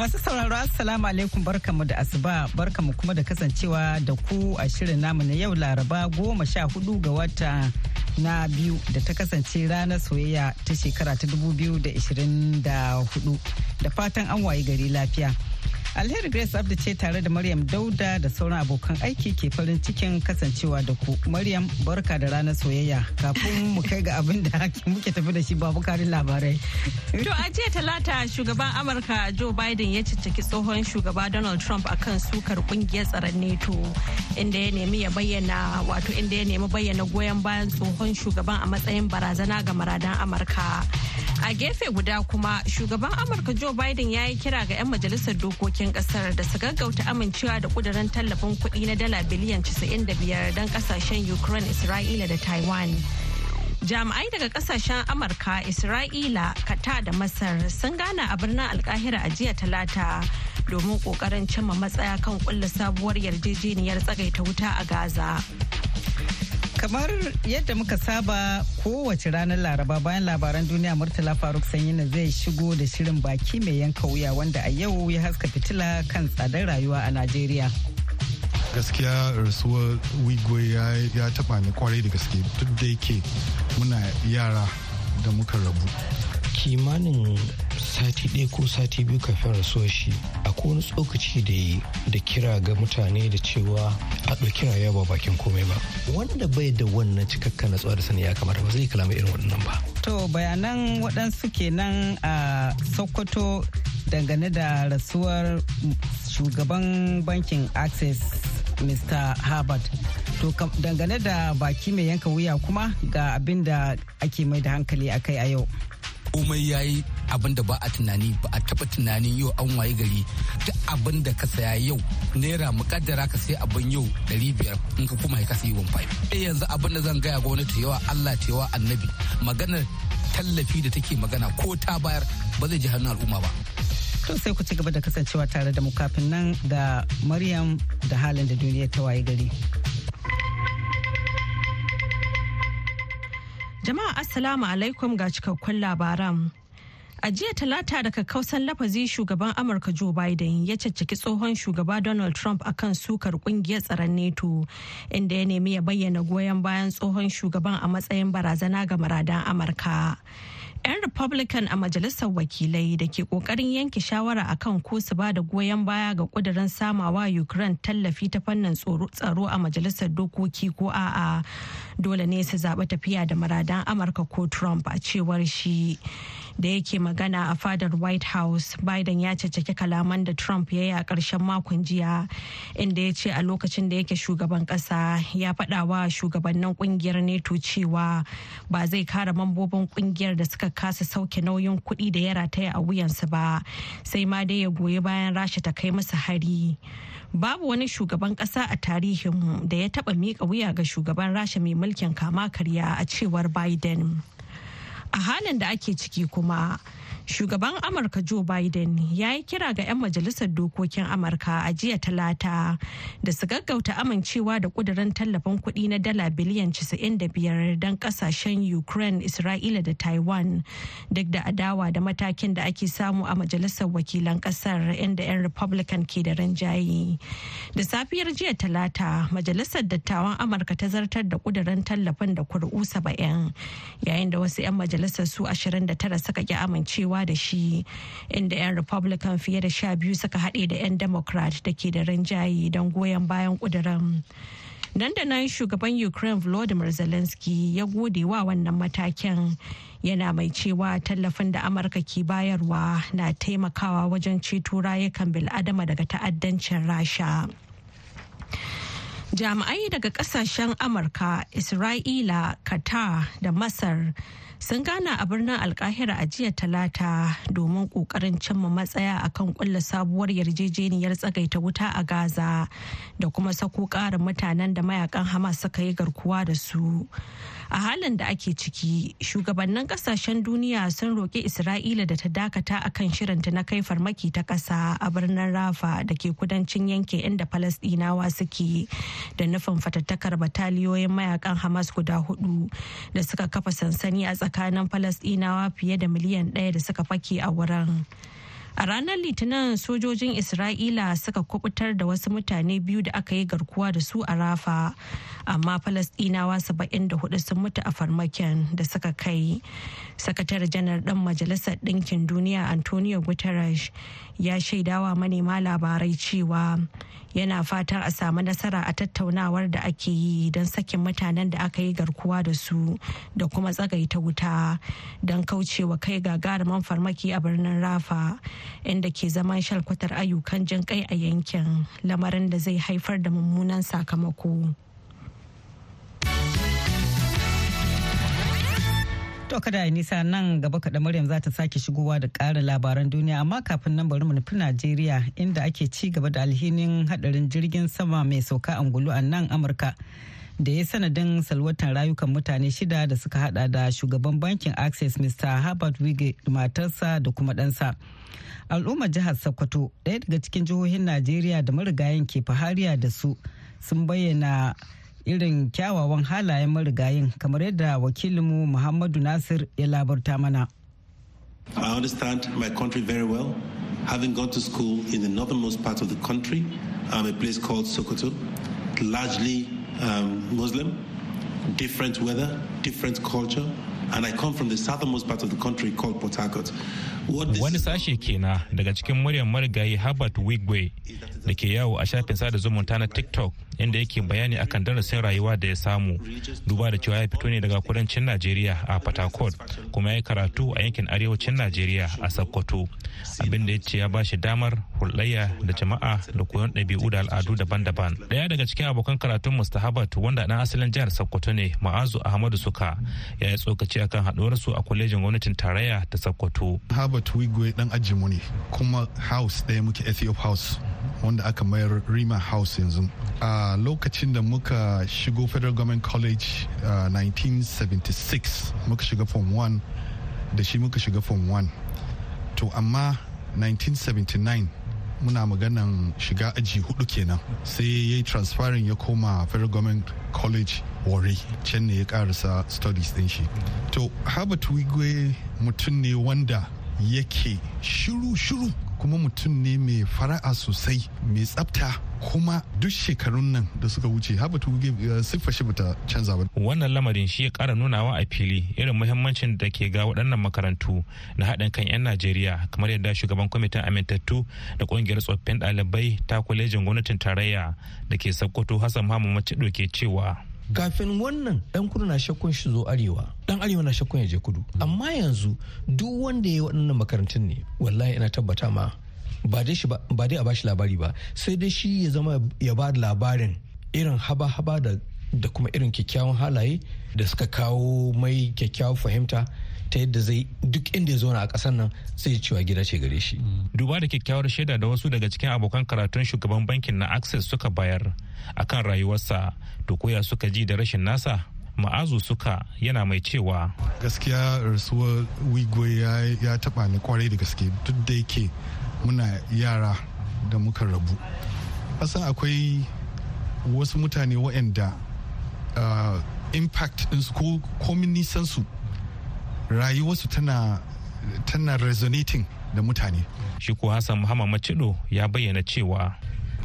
Masu sauraro Assalamu alaikum barkamu da asuba barkamu kuma da kasancewa da ku a shirin namu na yau Laraba goma sha huɗu ga wata na biyu da ta kasance ranar soyayya ta shekara ta 2024 da fatan an wayi gari lafiya. Alheri Grace Abdi ce tare da Maryam Dauda da sauran abokan aiki ke farin cikin kasancewa da ku. Maryam barka da ranar soyayya kafin mu kai ga abin da muke tafi da shi babu karin labarai. To a jiya talata shugaban Amurka Joe Biden ya cicciki tsohon shugaba Donald Trump akan sukar ƙungiyar tsaron NATO inda ya nemi ya bayyana wato inda ya nemi bayyana goyon bayan tsohon shugaban a matsayin barazana ga maradan Amurka. A gefe guda kuma shugaban Amurka Joe Biden ya yi kira ga 'yan majalisar dokokin ƙasar da su gaggauta amincewa da kudirin tallafin kuɗi na dala biliyan 95 don ƙasashen Ukraine, Isra'ila da Taiwan. Jami'ai daga ƙasashen Amurka, Isra'ila, Kata da Masar sun gana a birnin Alkahira a jiya talata domin ƙoƙarin cimma matsaya kan kulla sabuwar yarjejeniyar tsagaita wuta a Gaza. Kamar yadda muka saba kowace ranar laraba bayan labaran duniya murtala faruk sanyina zai shigo da shirin baki mai yanka wuya wanda a yau ya haska fitila kan tsadar rayuwa a najeriya. Gaskiya rasuwar wigwe ya taba ni ƙwarai da gaske. Duk da yake muna yara da muka rabu. Kimanin sati ɗaya ko sati biyu kafin rasuwar shi akwai wani tsokaci da yi da kira ga mutane da cewa a ɗauki rayuwa ba bakin komai ba. Wanda bai da wannan cikakka natsuwa da sani ya kamata ba zai kalama irin waɗannan ba. To bayanan waɗansu kenan a sokoto dangane da rasuwar shugaban bankin access mr harvard to dangane da baki mai yanka wuya kuma ga abin da ake mai da hankali akai a yau. Komai ya yi abin da ba a tunani ba a taba tunanin yau an waye gari duk abin da ka saya yau naira mukaddara ka sai abin yau ɗari biyar in ka kuma ka sai wani eh yanzu abin da zan gaya gwamnati yawa Allah ta yawa annabi maganar tallafi da take magana ko ta bayar ba zai ji hannun al'umma ba. To sai ku ci gaba da kasancewa tare da mu kafin nan da Maryam da halin da duniya ta waye gari. Jama'a Assalamu alaikum ga cikakkun labaran. A jiya talata daga kausan lafazi shugaban Amurka Joe Biden ya caccaki tsohon shugaba Donald Trump akan sukar ƙungiyar tsaron NATO inda ya nemi ya bayyana goyon bayan tsohon shugaban a matsayin barazana ga maradan Amurka. 'yan republican a majalisar wakilai da ke ƙoƙarin yanke shawara akan ko su ba da goyon baya ga kudirin samawa ukraine tallafi ta fannin tsaro a majalisar dokoki ko a'a dole ne su zaɓi tafiya da maradan amurka ko trump a cewar shi da yake magana a fadar white house biden ya caccaki kalaman da trump ya yi a ƙarshen makon jiya inda ya ce a lokacin da yake shugaban ƙasa ya faɗa wa shugabannin ƙungiyar neto cewa ba zai kare mambobin ƙungiyar da suka kasa sauke nauyin kuɗi da ya rataya a wuyansu ba sai ma dai ya goyi bayan rasha ta kai musu hari. Babu wani shugaban ƙasa a tarihinmu da ya taɓa miƙa wuya ga shugaban rasha mai mulkin kama karya a cewar biden. A halin da ake ciki kuma shugaban amurka joe biden ya yi kira ga 'yan majalisar dokokin amurka a jiya talata da su gaggauta amincewa da kudirin tallafin kuɗi na dala biliyan 95 don ƙasashen ukraine isra'ila da taiwan duk da adawa da matakin da ake samu a majalisar wakilan ƙasar inda 'yan republican ke da rinjaye. Da safiyar jiya talata majalisar dattawan amurka ta zartar da kudirin tallafin da kuri'u 70 yayin da wasu 'yan majalisar su 29 suka ki amincewa da shi inda 'yan republican fiye da sha biyu suka haɗe da 'yan democrat da ke da rinjaye don goyon bayan ƙuduran nan da nan shugaban ukraine volodymyr zelensky ya gode wa wannan matakin. Yana mai cewa tallafin da amurka ke bayarwa na taimakawa wajen ceto rayukan bil'adama daga ta'addancin rasha. Jami'ai daga ƙasashen amurka isra'ila qatar da masar sun gana a birnin alkahira a jiya talata domin ƙoƙarin cimma matsaya akan kulla sabuwar yarjejeniyar tsagaita wuta a gaza da kuma sako karin mutanen da mayaƙan hamas suka yi garkuwa da su. A halin da ake ciki shugabannin ƙasashen duniya sun roƙi isra'ila da ta dakata akan shirinta na kai farmaki ta ƙasa a birnin rafa da ke kudancin yanke inda falasɗinawa suke da nufin fatattakar bataliyoyin mayaƙan hamas guda huɗu da suka kafa sansani a tsakanin falasɗinawa fiye da miliyan ɗaya da suka fake a wurin. A ranar Litinin sojojin Isra'ila suka kuɓutar da wasu mutane biyu da aka yi garkuwa da su a Rafa, amma Falasɗinawa 74 sun mutu a farmakin da suka kai. Sakatare janar ɗan Majalisar Ɗinkin Duniya Antonio Guterres ya shaidawa manema labarai cewa yana fatan a samu nasara a tattaunawar da ake yi don sakin mutanen da aka yi garkuwa da su da kuma tsagaita wuta don kaucewa kai gagarumin farmaki a birnin rafa inda ke zaman shalkwatar ayyukan jin kai a yankin lamarin da zai haifar da mummunan sakamako. To kada nisa nan gaba kaɗa Maryam za ta sake shigowa da ƙara labaran duniya amma kafin nan bari mu nufi Najeriya inda ake ci gaba da alhinin hadarin jirgin sama mai sauka angulu a nan Amurka da ya sanadin salwatan rayukan mutane shida da suka hada da shugaban bankin Access Mr. Herbert Wige matarsa da kuma ɗansa. Al'ummar jihar Sokoto ɗaya daga cikin jihohin Najeriya da marigayen ke fahariya da su sun bayyana irin kyawawan halayen marigayin kamar yadda wakilinmu Muhammadu Nasir ya labarta mana. I understand my country very well, having gone to school in the northernmost part of the country, um, a place called Sokoto, largely um, Muslim, different weather, different culture, and I come from the southernmost part of the country called Port Harcourt. Wani sashe kenan daga cikin muryar marigayi Herbert Wigwe da ke yawo a shafin sada zumunta na TikTok inda yake bayani akan darasin rayuwa da ya samu duba da cewa ya fito ne daga kudancin Najeriya a Harcourt kuma ya yi karatu a yankin arewacin Najeriya a Sokoto abin da ya ce ya ba shi damar hulɗayya da jama'a da koyon ɗabi'u da al'adu daban-daban. Ɗaya daga cikin abokan karatun Mustahabat wanda ɗan asalin jihar Sokoto ne Ma'azu Ahmadu Suka ya yi tsokaci akan haɗuwarsu a kwalejin gwamnatin tarayya ta Sokoto. Herbert Wigwe dan ajinmu ne kuma house ɗaya muke Ethiop House wanda aka mayar Rima House yanzu. A lokacin da muka shigo Federal Government College uh, 1976 muka shiga Form 1 da shi muka shiga Form 1. To amma 1979 muna maganan shiga aji huɗu kenan sai ya yi transferring ya koma federal government college wari can ne ya karasa studies din shi to herbert wigwe mutum ne wanda yake shiru-shiru kuma mutum ne mai fara'a sosai mai tsafta kuma duk shekarun nan da suka wuce habatu siffa shi bata canza ba. Wannan lamarin shi ya kara nunawa a fili irin muhimmancin da ke ga waɗannan makarantu na haɗin kan 'yan Najeriya kamar yadda shugaban kwamitin amintattu da ƙungiyar tsoffin ɗalibai ta kwalejin gwamnatin tarayya da ke Sokoto Hassan Muhammad Macido ke cewa. Kafin wannan dan kudu na shakkun shi zo arewa. Dan arewa na shakkun ya je kudu. Amma yanzu duk wanda ya yi waɗannan makarantun ne wallahi ina tabbata ma ba dai a bashi labari ba. Sai dai shi ya zama ya ba labarin irin haba-haba da kuma irin kyakkyawan halaye da suka kawo mai kyakkyawan fahimta ta yadda zai duk inda ya zauna a ƙasar nan zai cewa gida ce gare shi. Duba da kyakkyawar shaida da wasu daga cikin abokan karatun shugaban bankin na Access suka bayar akan rayuwarsa to koya suka ji da rashin nasa? Ma'azu suka yana mai cewa gaskiya rasuwar wigwe ya taba ni ƙwarai da gaske. Duk da yake muna yara da muka rabu. Kasan akwai wasu mutane waɗanda uh, impact ɗinsu ko komin nisansu rayuwarsu tana tana resonating da mutane. Shi ko hassan muhammad macido ya bayyana cewa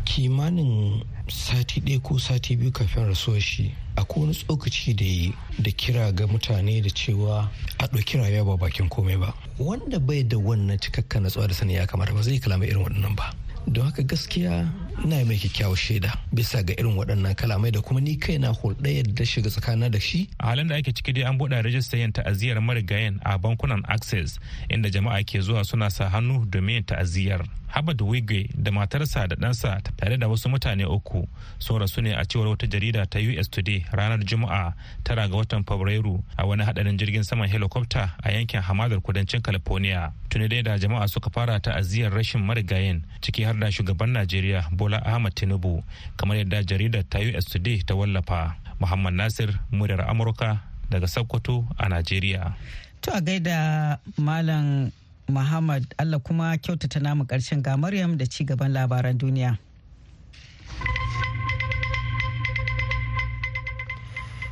kimanin sati ɗaya ko sati biyu kafin rasuwar shi akwai wani tsokaci da yi da kira ga mutane da cewa a ɗauki rayuwa ba bakin komai ba. Wanda bai da wannan cikakka natsuwa da sani ya kamata ba zai kalama irin waɗannan ba. Don haka gaskiya ina mai kyakkyawar shaida bisa ga irin waɗannan kalamai da kuma ni kaina hulɗa yadda shiga tsakanin da shi a halin da ake ciki dai an buɗe rajistar yin ta'aziyar marigayen a bankunan access inda jama'a ke zuwa suna sa hannu domin ta'aziyar Habad Wigwe da matarsa da ɗansa tare da wasu mutane uku sun rasu ne a cewar wata jarida ta US Today ranar Juma'a tara ga watan Fabrairu a wani hadarin jirgin saman helicopter a yankin hamadar kudancin California. Tuni dai da jama'a suka fara ta'aziyar rashin marigayen ciki har da shugaban Najeriya Bola Ahmad Tinubu kamar yadda jaridar ta US Today ta wallafa. Muhammad Nasir muryar Amurka daga Sokoto a Najeriya. To a gaida Malam Muhammad Allah kuma kyautata namu ƙarshen ga Maryam da ci gaban labaran duniya.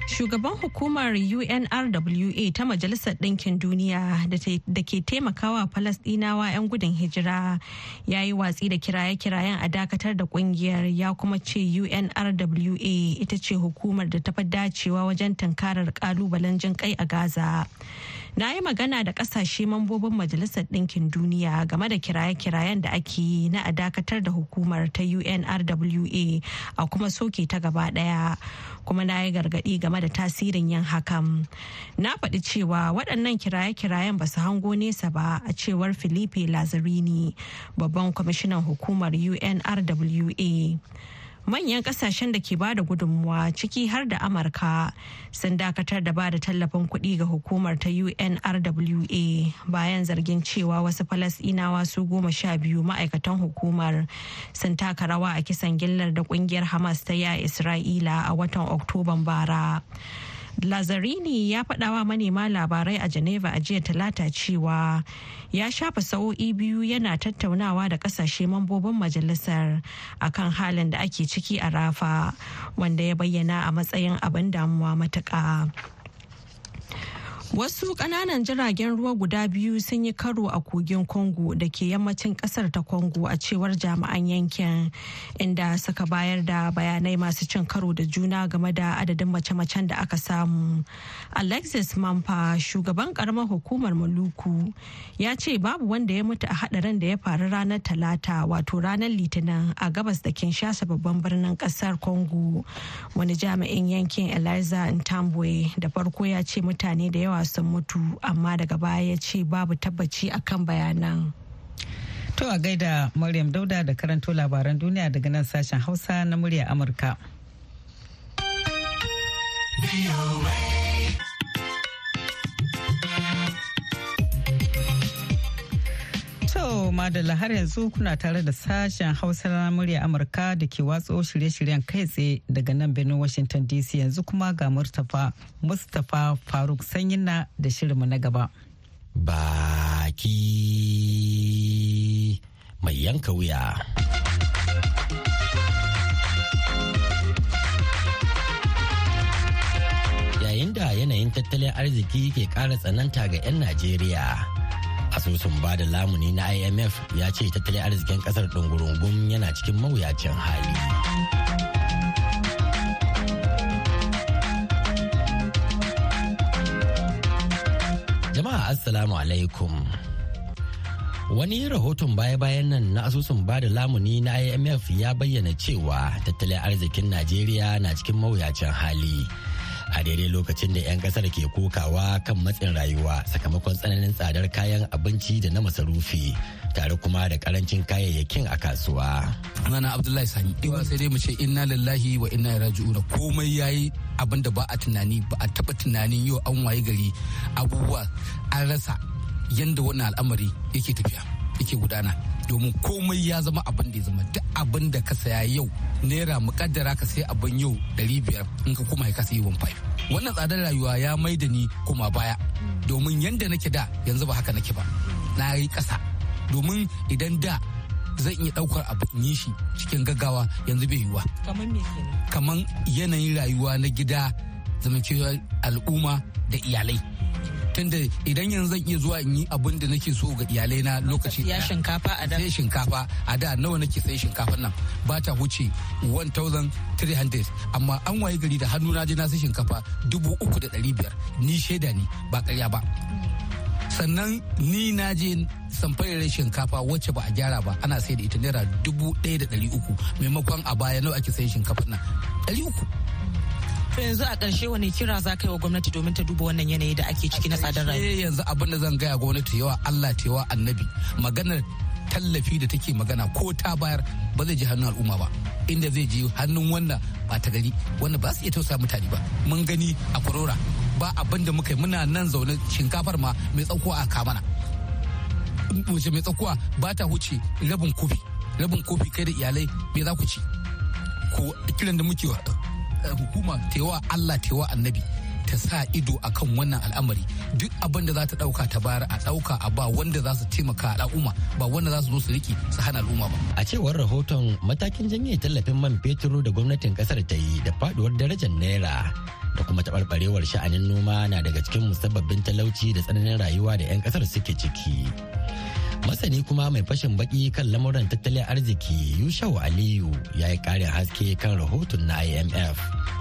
Shugaban hukumar UNRWA ta Majalisar Ɗinkin Duniya da ke taimakawa Falasɗinawa 'yan gudun hijira ya yi watsi da kiraye-kirayen a dakatar da ƙungiyar ya kuma ce UNRWA ita ce hukumar da ta fi dacewa wajen tunkarar kalubalen jin kai a Gaza. Na yi magana da ƙasashe mambobin majalisar ɗinkin duniya game da kiraye-kirayen da ake yi na a dakatar da hukumar ta unrwa a kuma soke ta gaba ɗaya kuma na yi gargaɗi game da tasirin yin hakan. Na faɗi cewa waɗannan kiraye-kirayen ba su hango nesa ba a cewar filipe lazarini babban kwamishinan hukumar unrwa manyan ƙasashen da ke ba da gudunmuwa ciki har da amurka sun dakatar da ba da tallafin kuɗi ga hukumar ta unrwa bayan zargin cewa wasu falasinawa su goma sha biyu ma'aikatan hukumar sun taka rawa a kisan gillar da ƙungiyar hamas ta yi a isra'ila a watan oktoban bara. Lazarini ya faɗawa manema labarai a Geneva a jiya talata cewa ya shafa sa'o'i biyu yana tattaunawa da ƙasashe mambobin majalisar akan halin da ake ciki a rafa wanda ya bayyana a matsayin abin damuwa matuƙa. Wasu ƙananan jiragen ruwa guda biyu sun yi karo a kogin Congo da ke yammacin ƙasar ta Congo a cewar jami'an yankin inda suka bayar da bayanai masu cin karo da juna game da adadin mace-macen da aka samu. Alexis Mampa shugaban ƙaramar hukumar Maluku ya ce babu wanda ya mutu a hadarin da ya faru ranar Talata wato ranar Litinin a gabas da Kinshasa babban birnin ƙasar Congo. Wani jami'in yankin Eliza Ntambwe da farko ya ce mutane da yawa sun mutu amma daga baya ya ce babu tabbaci akan bayanan. To a gaida Maryam Dauda da karanto labaran duniya daga nan sashen Hausa na murya Amurka. Madalla har yanzu kuna tare da sashen hausa na murya Amurka da ke watso shirye-shiryen kai tsaye daga nan birnin Washington DC yanzu kuma ga Mustapha Mustapha Faruk Sanyina da shirinmu na gaba. Baki mai yanka wuya. Yayin da yanayin tattalin arziki ke ƙara tsananta ga 'yan Najeriya. Asusun ba da lamuni na imf ya ce tattalin arzikin ƙasar ɗungurungun yana cikin mawuyacin hali. Jama'a assalamu alaikum. Wani rahoton baya-bayan nan na asusun ba da lamuni na imf ya bayyana cewa tattalin arzikin najeriya na cikin mawuyacin hali. A daidai lokacin da 'yan ƙasar ke kokawa kan matsin rayuwa sakamakon tsananin tsadar kayan abinci da na masarufi tare kuma da ƙarancin kayayyakin a kasuwa. Sunana Abdullahi Sani, iwa sai dai mu ce inna lillahi wa inna raji'una komai yayi abin da ba a tunani ba a taba tunanin yau an waye gari abubuwa an rasa yanda wannan al'amari yake tafiya yake gudana. Domin komai ya zama abin da ya zama. Duk abin da ka saya yau naira mukaddara ka sai abin yau ɗari biyar in ka kuma ka sai one five. Wannan tsadar rayuwa ya mai da ni kuma baya. Domin yanda nake da yanzu ba haka nake ba. Na yi ƙasa. Domin idan da zan iya ɗaukar abu in yi shi cikin gaggawa yanzu bai yiwuwa. Kamar yanayin rayuwa na gida zamantakewar al'umma da iyalai. Tunda idan yanzu zan iya zuwa in yi abin da nake so ga iyalai na lokaci ya shinkafa a da. Sai shinkafa. A da nawa nake sai shinkafa nan? Ba ta wuce 1300 amma an waye gari da hannu na je na sai shinkafa 3500 ni shaida ne ba karya ba. Sannan ni na je samfarin shinkafa wacce ba a gyara ba ana sai da ita naira dubu ɗaya da ɗari uku. Maimakon a baya nawa ake sayan shinkafa na ɗari uku. To yanzu a ƙarshe wani kira za ka yi wa gwamnati domin ta duba wannan yanayi da ake ciki na tsadar rayuwa. yanzu abin da zan gaya gwamnati yawa Allah ta yawa annabi. Maganar tallafi da take magana ko ta bayar ba zai je hannun al'umma ba. Inda zai je hannun wannan ba ta gari wanda ba su iya tausaya mutane ba. Mun gani a korora ba abin da muka yi muna nan zaune shinkafar ma mai tsakuwa a kamana wace mai tsakuwa ba ta wuce rabin kofi. Rabin kofi kai da iyalai me za ku ci? Ko kiran da muke hukuma tewa Allah tewa annabi ta sa ido akan wannan al'amari. Duk abin da za ta ɗauka ta bayar a ɗauka a ba wanda za su taimaka al'umma ba wanda za su zo su riki su hana al'umma ba. A cewar rahoton matakin janye tallafin man fetur da gwamnatin ƙasar ta yi da faduwar darajar naira da kuma taɓarɓarewar sha'anin noma na daga cikin musabbabin talauci da tsananin rayuwa da 'yan ƙasar suke ciki. Masani kuma mai fashin baki kan lamuran tattalin arziki yushau aliyu ya yi karin haske kan rahoton na imf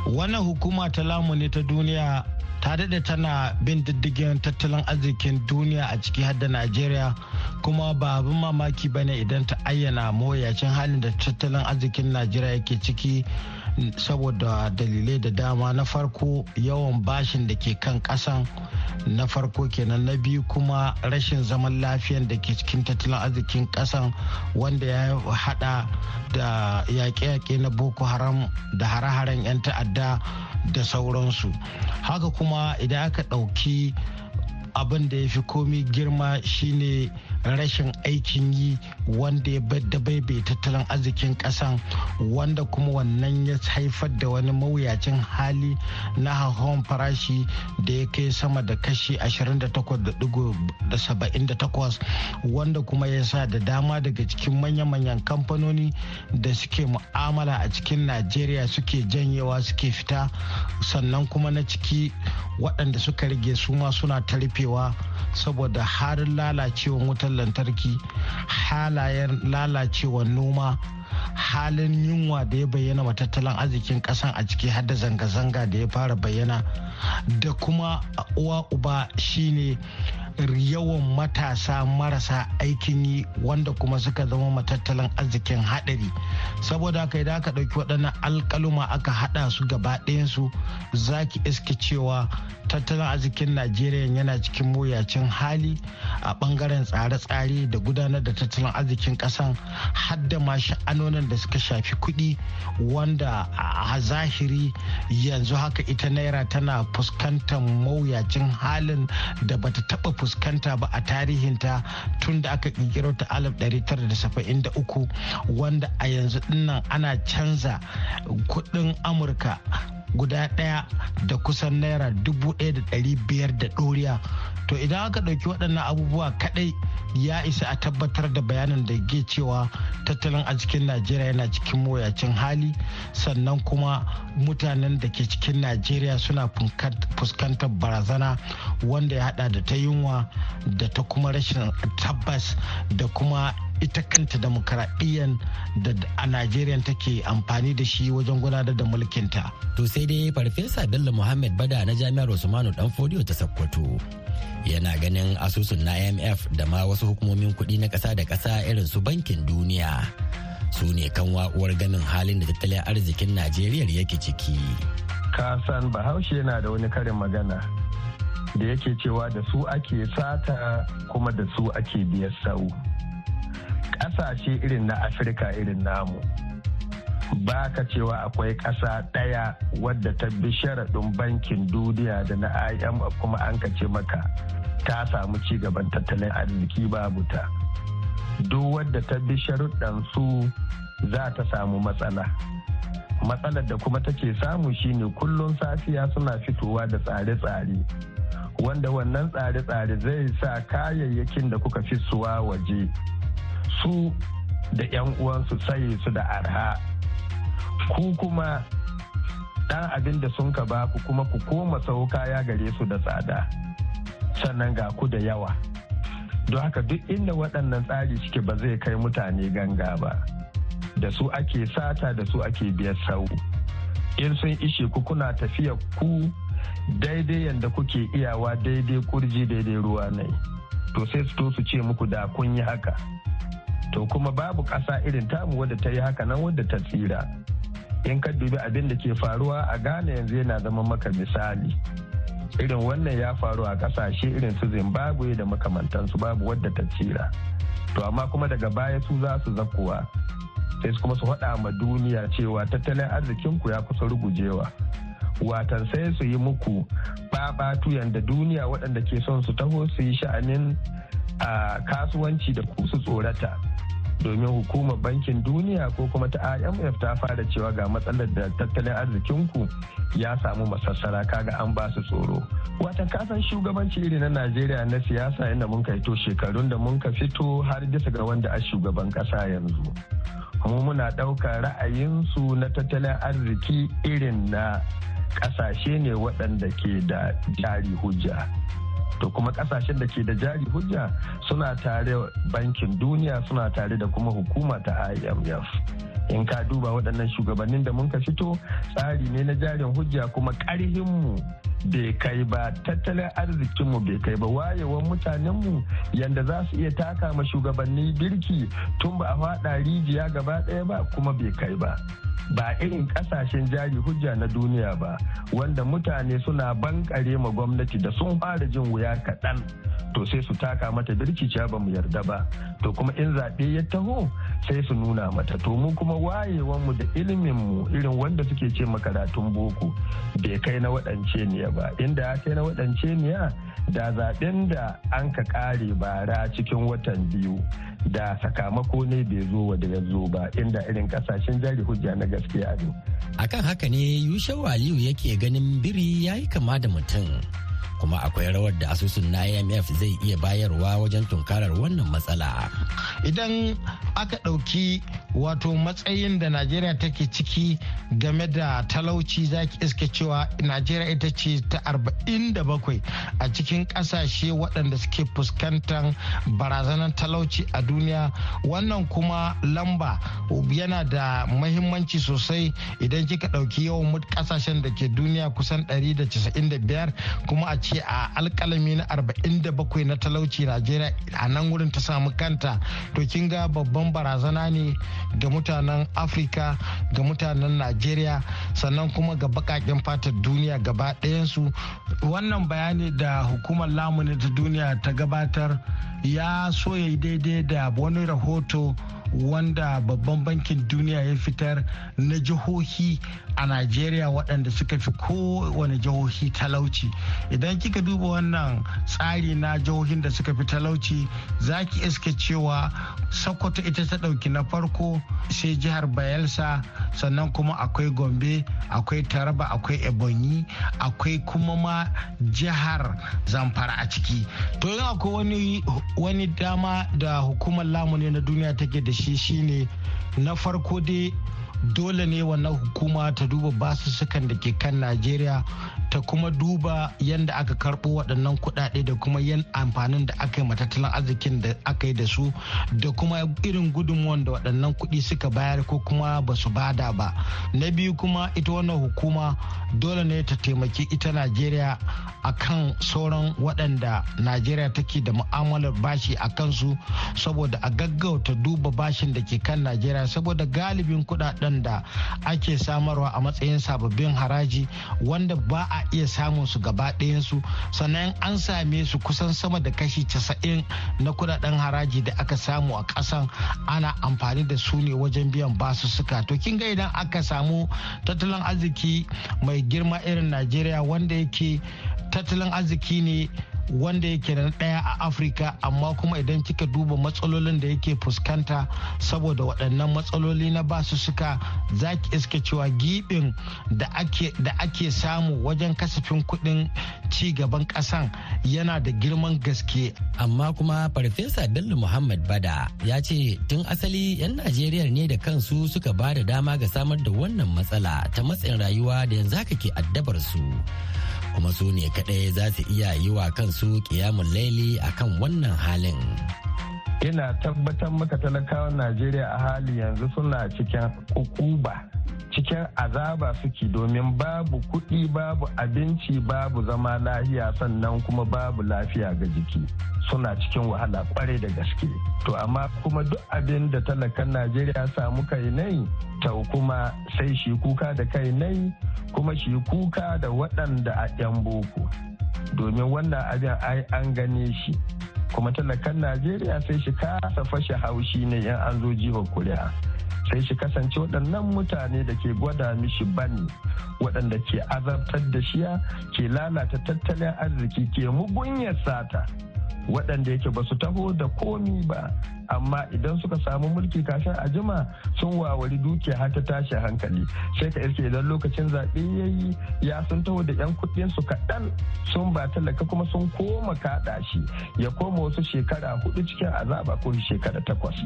wannan hukuma ta lamuni ta duniya ta daɗe tana bin diddigin tattalin arzikin duniya a ciki har da najeriya kuma ba abin mamaki ba ne idan ta ayyana mawuyacin halin da tattalin arzikin najeriya yake ciki saboda dalilai da dama. Na farko yawan bashin da ke kan kasan na farko kenan. Na biyu kuma rashin zaman lafiyan da ke cikin tattalin arzikin kasan wanda ya hada da yaƙe-yaƙe na boko haram da hare-haren 'yan ta'adda da sauransu. Haka kuma idan aka ɗauki abin da ya fi komi girma shine rashin aikin yi wanda ya da bai tattalin arzikin kasan wanda kuma wannan ya haifar da wani mawuyacin hali na hauhawan farashi da ya kai sama da kashi 28.78 wanda kuma ya sa da dama daga cikin manya-manyan kamfanoni da suke mu'amala a cikin najeriya suke janyewa suke fita sannan kuma na ciki waɗanda suka rage su ma suna ta rufewa saboda harin lalacewan wutar lantarki halayen lalacewan noma halin yunwa da ya bayyana wa tattalin arzikin kasan a ciki har da zanga-zanga da ya fara bayyana. Da kuma uwa uba shine yawan matasa marasa aikin yi wanda kuma suka zama matattalin arzikin haɗari. Saboda haka idan aka ɗauki waɗannan alƙaluma aka haɗa su gaba ɗayansu za ki iske cewa tattalin arzikin najeriya yana cikin mawuyacin hali a ɓangaren tsare-tsare da gudanar da tattalin arzikin ƙasan hadda ma sha'anonin da suka shafi kuɗi wanda a zahiri yanzu haka ita naira tana fuskantar mawuyacin halin da bata taɓa fuskanta ba a tarihinta tun da aka kirkiro ta 1973 wanda a yanzu ɗin nan ana canza kuɗin amurka guda ɗaya da kusan naira dubu ɗaya da ɗari biyar da ɗoriya. To idan aka ɗauki waɗannan abubuwa kaɗai ya isa a tabbatar da bayanin da ke cewa tattalin a cikin najeriya yana cikin mawuyacin hali sannan kuma mutanen da ke cikin najeriya suna fuskantar barazana wanda ya hada da ta yunwa da ta kuma rashin tabbas da kuma ita kanta demokaradiyyar da a Najeriya take amfani da shi wajen gudanar da mulkinta. To sai dai Farfesa Bello Muhammad Bada na Jami'ar Usmanu Danfodiyo ta Sokoto yana ganin asusun na IMF da ma wasu hukumomin kuɗi na ƙasa da ƙasa irin su bankin duniya su ne kan wa'uwar ganin halin da tattalin arzikin Najeriya yake ciki. Kasan Bahaushe yana da wani karin magana da yake cewa da su ake sata kuma da su ake biyar sau. Ƙasashe irin na afirka irin namu ba ka cewa akwai ƙasa ɗaya wadda ta bi sharaɗin bankin duniya da na imf kuma an ka ce maka ta samu ci gaban tattalin arziki babu ta. Duk wadda ta bi sharuɗan su za ta samu matsala. Matsalar da kuma take samu shine kullum safiya suna fitowa da tsare-tsare wanda wannan tsare-tsare zai sa kayayyakin da kuka fi suwa waje su da 'yan uwansu saye su da arha. Ku kuma ɗan abin da sun ka baku kuma ku koma sau kaya gare su da tsada. Sannan ga ku da yawa. Don haka duk inda waɗannan tsari suke ba zai kai mutane ganga ba. Da su ake sata da su ake biyar sau. In sun ishe ku kuna tafiya ku daidai yadda kuke iyawa daidai kurji daidai ruwa ne to sai su to su ce muku da kun yi haka. To kuma babu ƙasa irin tamu wadda ta yi haka nan wadda ta tsira. In ka dubi abin da ke faruwa a ghana yanzu yana zama maka misali. Irin wannan ya faru a ƙasashe irin su zimbabwe da makamantansu babu wadda ta tsira. To amma kuma daga baya su za su zakuwa. Sai kuma su faɗa ma duniya cewa tattalin arzikinku ya kusa rugujewa. Watan sai su yi muku babatu yanda duniya waɗanda ke son su taho su yi sha'anin a kasuwanci da ku su tsorata. Domin hukumar bankin duniya ko kuma ta imf ta fara cewa ga matsalar da tattalin arzikinku ya samu masassara kaga an ba su tsoro. Watan kasan shugabanci iri na najeriya na siyasa inda mun kai to shekarun da mun ka fito har bisa ga wanda a shugaban kasa yanzu. Kuma muna ɗaukar ra'ayinsu na tattalin arziki irin na ƙasashe ne waɗanda ke da jari hujja. To kuma ƙasashen da ke da jari hujja suna tare bankin duniya suna tare da kuma hukuma ta imf in ka duba waɗannan shugabannin da mun ka fito tsari ne na jarin hujja kuma ƙarhinmu bai kai ba. Tattalin arzikinmu bai kai ba. Wayewan mutanenmu yanda za su iya taka ma shugabanni birki tun ba a faɗa rijiya gaba ɗaya ba kuma bai kai ba. Ba irin ƙasashen jari hujja na duniya ba wanda mutane suna bankare ma gwamnati da sun fara jin wuya kaɗan. To sai su taka mata birki ba mu yarda ba. To kuma in zaɓe ya taho sai su nuna mata. To mu kuma wayewanmu da iliminmu irin wanda suke ce makaratun boko bai kai na waɗance ne ba inda ya kai na waɗance niya da zaɓen da an ka ƙare bara cikin watan biyu da sakamako ne bai zo wa ya zo ba inda irin ƙasashen jari hujja na gaskiya ne. akan haka ne yushe waliyu yake ganin biri ya yi kama da mutum kuma akwai rawar da asusun na imf zai iya bayarwa wajen tunkarar wannan matsala. Idan aka ɗauki wato matsayin da najeriya take ciki game da talauci zaki iska cewa najeriya ita ce ta 47 a cikin ƙasashe waɗanda suke fuskantar barazanar talauci a duniya. Wannan kuma lamba yana da mahimmanci sosai idan kika ɗauki yawan ƙasashen da ke duniya kusan 195 kuma a ce a alkalami na 47 na talauci najeriya a nan wurin ta samu kanta. To kin ga babban barazana ne ga mutanen afirka ga mutanen najeriya sannan kuma ga bakaken fatar duniya gaba ɗayansu. Wannan bayani da hukumar lamuni ta duniya ta gabatar ya so ya daidai da wani rahoto wanda babban bankin duniya ya fitar na jihohi a najeriya waɗanda suka fi kowane jihohi talauci. Idan kika duba wannan tsari na jihohin da suka fi talauci za ki iska cewa sokoto ita ta ɗauki na farko sai jihar bayelsa sannan kuma akwai gombe akwai taraba akwai ebonyi akwai kuma ma jihar zamfara a ciki. To yin akwai wani dama da hukumar lamuni na duniya take da shi shine na farko dai dole ne wannan hukuma ta duba basussukan da ke kan najeriya ta kuma duba yadda aka karɓo waɗannan kuɗaɗe da kuma yan amfanin da aka yi matattalin arzikin da aka yi da su da kuma irin gudunmuwan da waɗannan kuɗi suka bayar ko kuma ba su ba da ba. Na biyu kuma ita wannan hukuma dole ne ta taimaki ita najeriya a kan sauran waɗanda najeriya take da mu'amalar bashi a kansu saboda a gaggauta duba bashin da ke kan najeriya saboda galibin kuɗaɗen da ake samarwa a matsayin sababbin haraji wanda ba a iya samun su gaba ɗayansu. Sannan an same su kusan sama da kashi casa'in na kuɗaɗen haraji da aka samu a ƙasan ana amfani da su ne wajen biyan basussuka. To kin ga idan aka samu tattalin arziki mai girma irin najeriya wanda yake tattalin arziki ne wanda yake na ɗaya a afirka amma kuma idan kika duba matsalolin da yake fuskanta saboda waɗannan matsaloli na ba su suka za ki iska cewa giɓin da ake samu wajen kasafin kuɗin ci gaban ƙasan yana da girman gaske. Amma kuma farfesa bello muhammad ba da ya ce tun asali 'yan najeriya ne da kansu suka ba da dama ga samar da wannan matsala ta matsayin rayuwa da yanzu haka ke addabar su. Kuma su ne kaɗai za su iya yi wa kansu kiyamun laili akan wannan halin. Ina tabbatar maka talakawan Najeriya a hali yanzu suna cikin ukuba cikin azaba suke domin babu kuɗi babu abinci babu zama lahiya sannan kuma babu lafiya ga jiki. Suna cikin wahala ƙwarai da gaske. To amma kuma duk abin da talakan najeriya samu kai nai ta kuma sai shi kuka da kai nai kuma shi kuka da waɗanda a 'yan boko. Domin wannan abin ai an gane shi. Kuma talakan najeriya sai shi kasa fashe haushi ne yan an zo jihar kuri'a sai shi kasance waɗannan mutane da ke gwada mishi bani waɗanda ke azabtar da shiya ke lalata tattalin arziki ke mugunyar sata waɗanda yake ba su taho da komi ba. Amma idan suka samu mulki kafin a jima sun wawari dukiya har ta tashi hankali. Sai ka iske idan lokacin zaɓe ya yi ya sun taho da 'yan kuɗin su kaɗan sun ba talaka kuma sun koma kaɗa shi. Ya koma wasu shekara huɗu cikin azaba ko shekara takwas.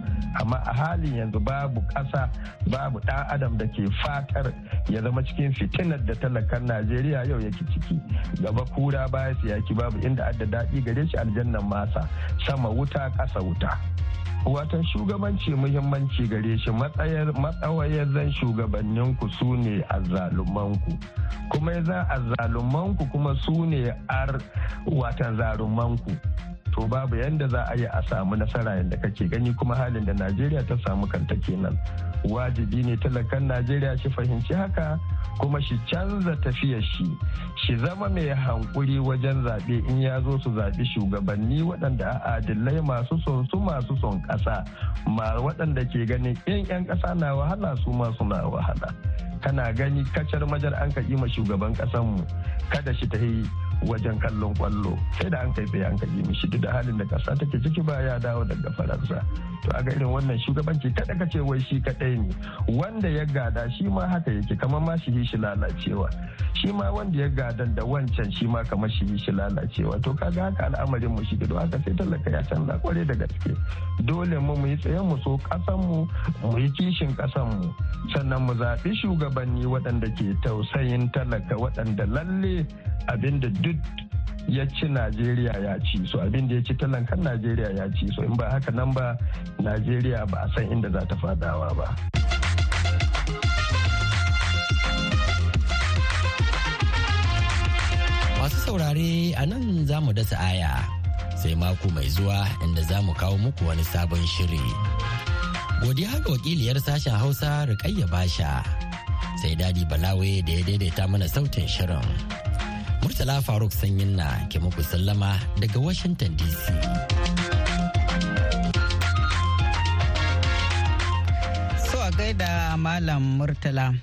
Amma a halin yanzu babu ƙasa babu ɗan adam da ke fatar ya zama cikin fitinar da talakan najeriya yau yake ciki. Gaba kura baya siyaki babu inda adda daɗi gare shi aljannan masa. Sama wuta ƙasa wuta. Watan shugabanci muhimmanci gare shi matsawayar zan shugabanninku su ne azzalumanku. Kuma ya zan azzalumanku kuma su ne ar watan zarumanku to babu yadda za a yi a samu nasara yadda kake gani kuma halin da najeriya ta samu kanta kenan. Wajibi ne talakan najeriya shi fahimci haka kuma shi canza tafiyar shi shi zama mai hankuri wajen zaɓe in ya zo su zaɓi shugabanni waɗanda a adilai masu son su masu son ƙasa ma waɗanda ke ganin in 'yan ƙasa na wahala su masu na wahala. Kana gani kacar majar an ka ma shugaban ƙasanmu kada shi ta yi wajen kallon ƙwallo. Sai da an kai tsaye an kaji mishi duk da halin da kasa take ciki ba ya dawo daga faransa. To a ga irin wannan shugabanci kada ka ce wai shi kadai ne. Wanda ya gada shi ma haka yake kamar ma shi shi lalacewa. Shi ma wanda ya gadan da wancan shi ma kamar shi shi lalacewa. To kaga haka al'amarin mu shi don haka sai talaka ya canza kware da gaske. Dole mu mu yi tsaye mu so kasan mu mu yi kishin kasan mu. Sannan mu zaɓi shugabanni waɗanda ke tausayin talaka waɗanda lalle abin da duk ya ci najeriya ya ci so abin da ya ci talankan najeriya ya ci so in ba haka nan ba najeriya ba a san inda za ta fadawa ba. Masu saurare a nan za mu dasa aya sai mako mai zuwa inda za mu kawo muku wani sabon shiri. Godiya ga wakiliyar sashen hausa rikayya basha. Sai daɗi balawe da ya daidaita mana sautin shirin. Murtala Faruk Sanyin na ke muku sallama daga Washington DC. So a gaida Malam Murtala.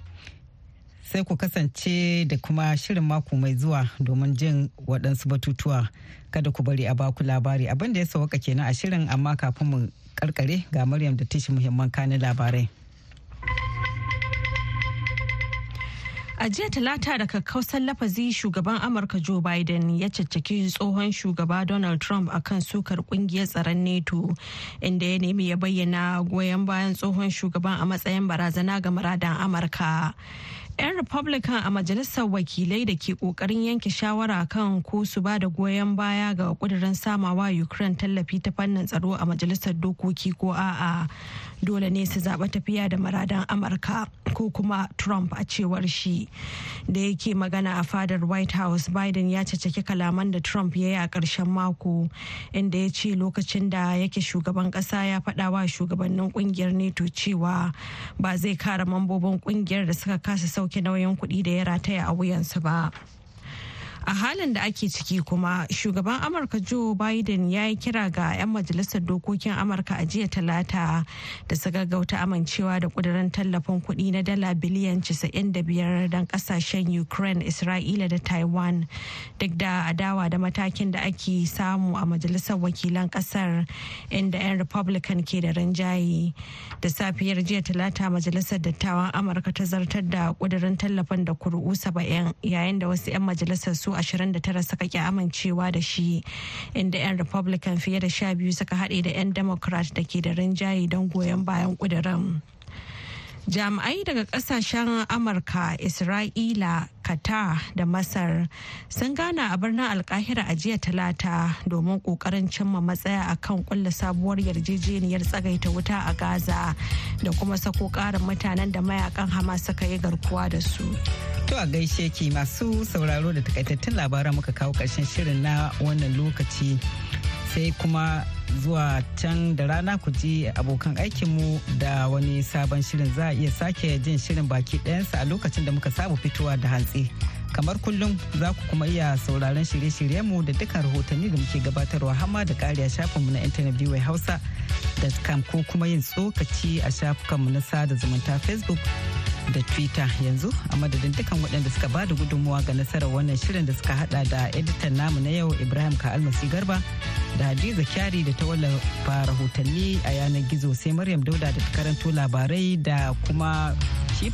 Sai ku kasance da kuma shirin mako mai zuwa domin jin waɗansu batutuwa kada ku bari a baku labari abin da ya sauka kenan a shirin amma kafin mu karkare ga Maryam da tashi muhimman kanin labarai. A jiya talata da kakkausan lafazi shugaban Amurka Joe Biden ya caccaki tsohon shugaba Donald Trump akan sukar ƙungiyar tsaron NATO inda ya nemi ya bayyana goyon bayan tsohon shugaban a matsayin barazana ga muradan Amurka. 'yan republican a majalisar wakilai da ke ƙoƙarin yanke shawara kan ko su ba da goyon baya ga kudirin samawa ukraine tallafi ta fannin tsaro a majalisar dokoki ko a'a dole ne su zaɓa tafiya da maradan amurka ko kuma trump a cewar shi da yake magana a fadar white house biden ya caceki kalaman da trump ya yi a ƙarshen mako inda ya ce lokacin da yake shugaban ƙasa ya faɗa wa shugabannin ƙungiyar neto cewa ba zai kare mambobin ƙungiyar da suka kasa sauke nauyin kuɗi da ya rataya a wuyansu ba. A halin da ake ciki kuma shugaban amurka joe biden ya yi kira ga 'yan majalisar dokokin amurka a jiya talata da su gaggauta amincewa da kudirin tallafin kuɗi na dala biliyan 95 don ƙasashen ukraine isra'ila da taiwan. Duk da adawa da matakin da ake samu a majalisar wakilan ƙasar inda 'yan republican ke da rinjaye. Da safiyar jiya talata majalisar dattawan amurka ta zartar da kudirin tallafin da kuri'u 70 yayin da wasu 'yan majalisar su 29 suka ki amincewa da shi inda 'yan republican fiye da sha biyu suka haɗe da 'yan democrat da ke da rinjaye don goyon bayan ƙudurin. Jami'ai daga ƙasashen amurka isra'ila qatar da masar sun gana a birnin alkahira a jiya talata domin ƙoƙarin cimma matsaya a kan kulla sabuwar yarjejeniyar tsagaita wuta a gaza da kuma sako karin mutanen da mayaƙan hamas suka yi garkuwa da su. To a gaishe ki masu sauraro da takaitattun labaran muka kawo ƙarshen shirin na wannan lokaci. Sai kuma zuwa can da rana ku ji abokan aikinmu da wani sabon shirin za a iya sake jin shirin baki ɗayansa a lokacin da muka saba fitowa da hantsi. Kamar kullum za ku kuma iya sauraron shirye-shiryenmu da dukkan rahotanni da muke gabatarwa hama da kariya shafinmu na intanet biyu hausa da ko kuma yin tsokaci a shafukanmu na sada zumunta facebook da twitter. Yanzu a madadin dukkan waɗanda suka ba da gudunmuwa ga nasarar wannan shirin da suka hada da editan namu na yau ibrahim ka almasi garba da hadiza kyari da ta wallafa rahotanni a yanar gizo sai maryam dauda da ta karanto labarai da kuma shi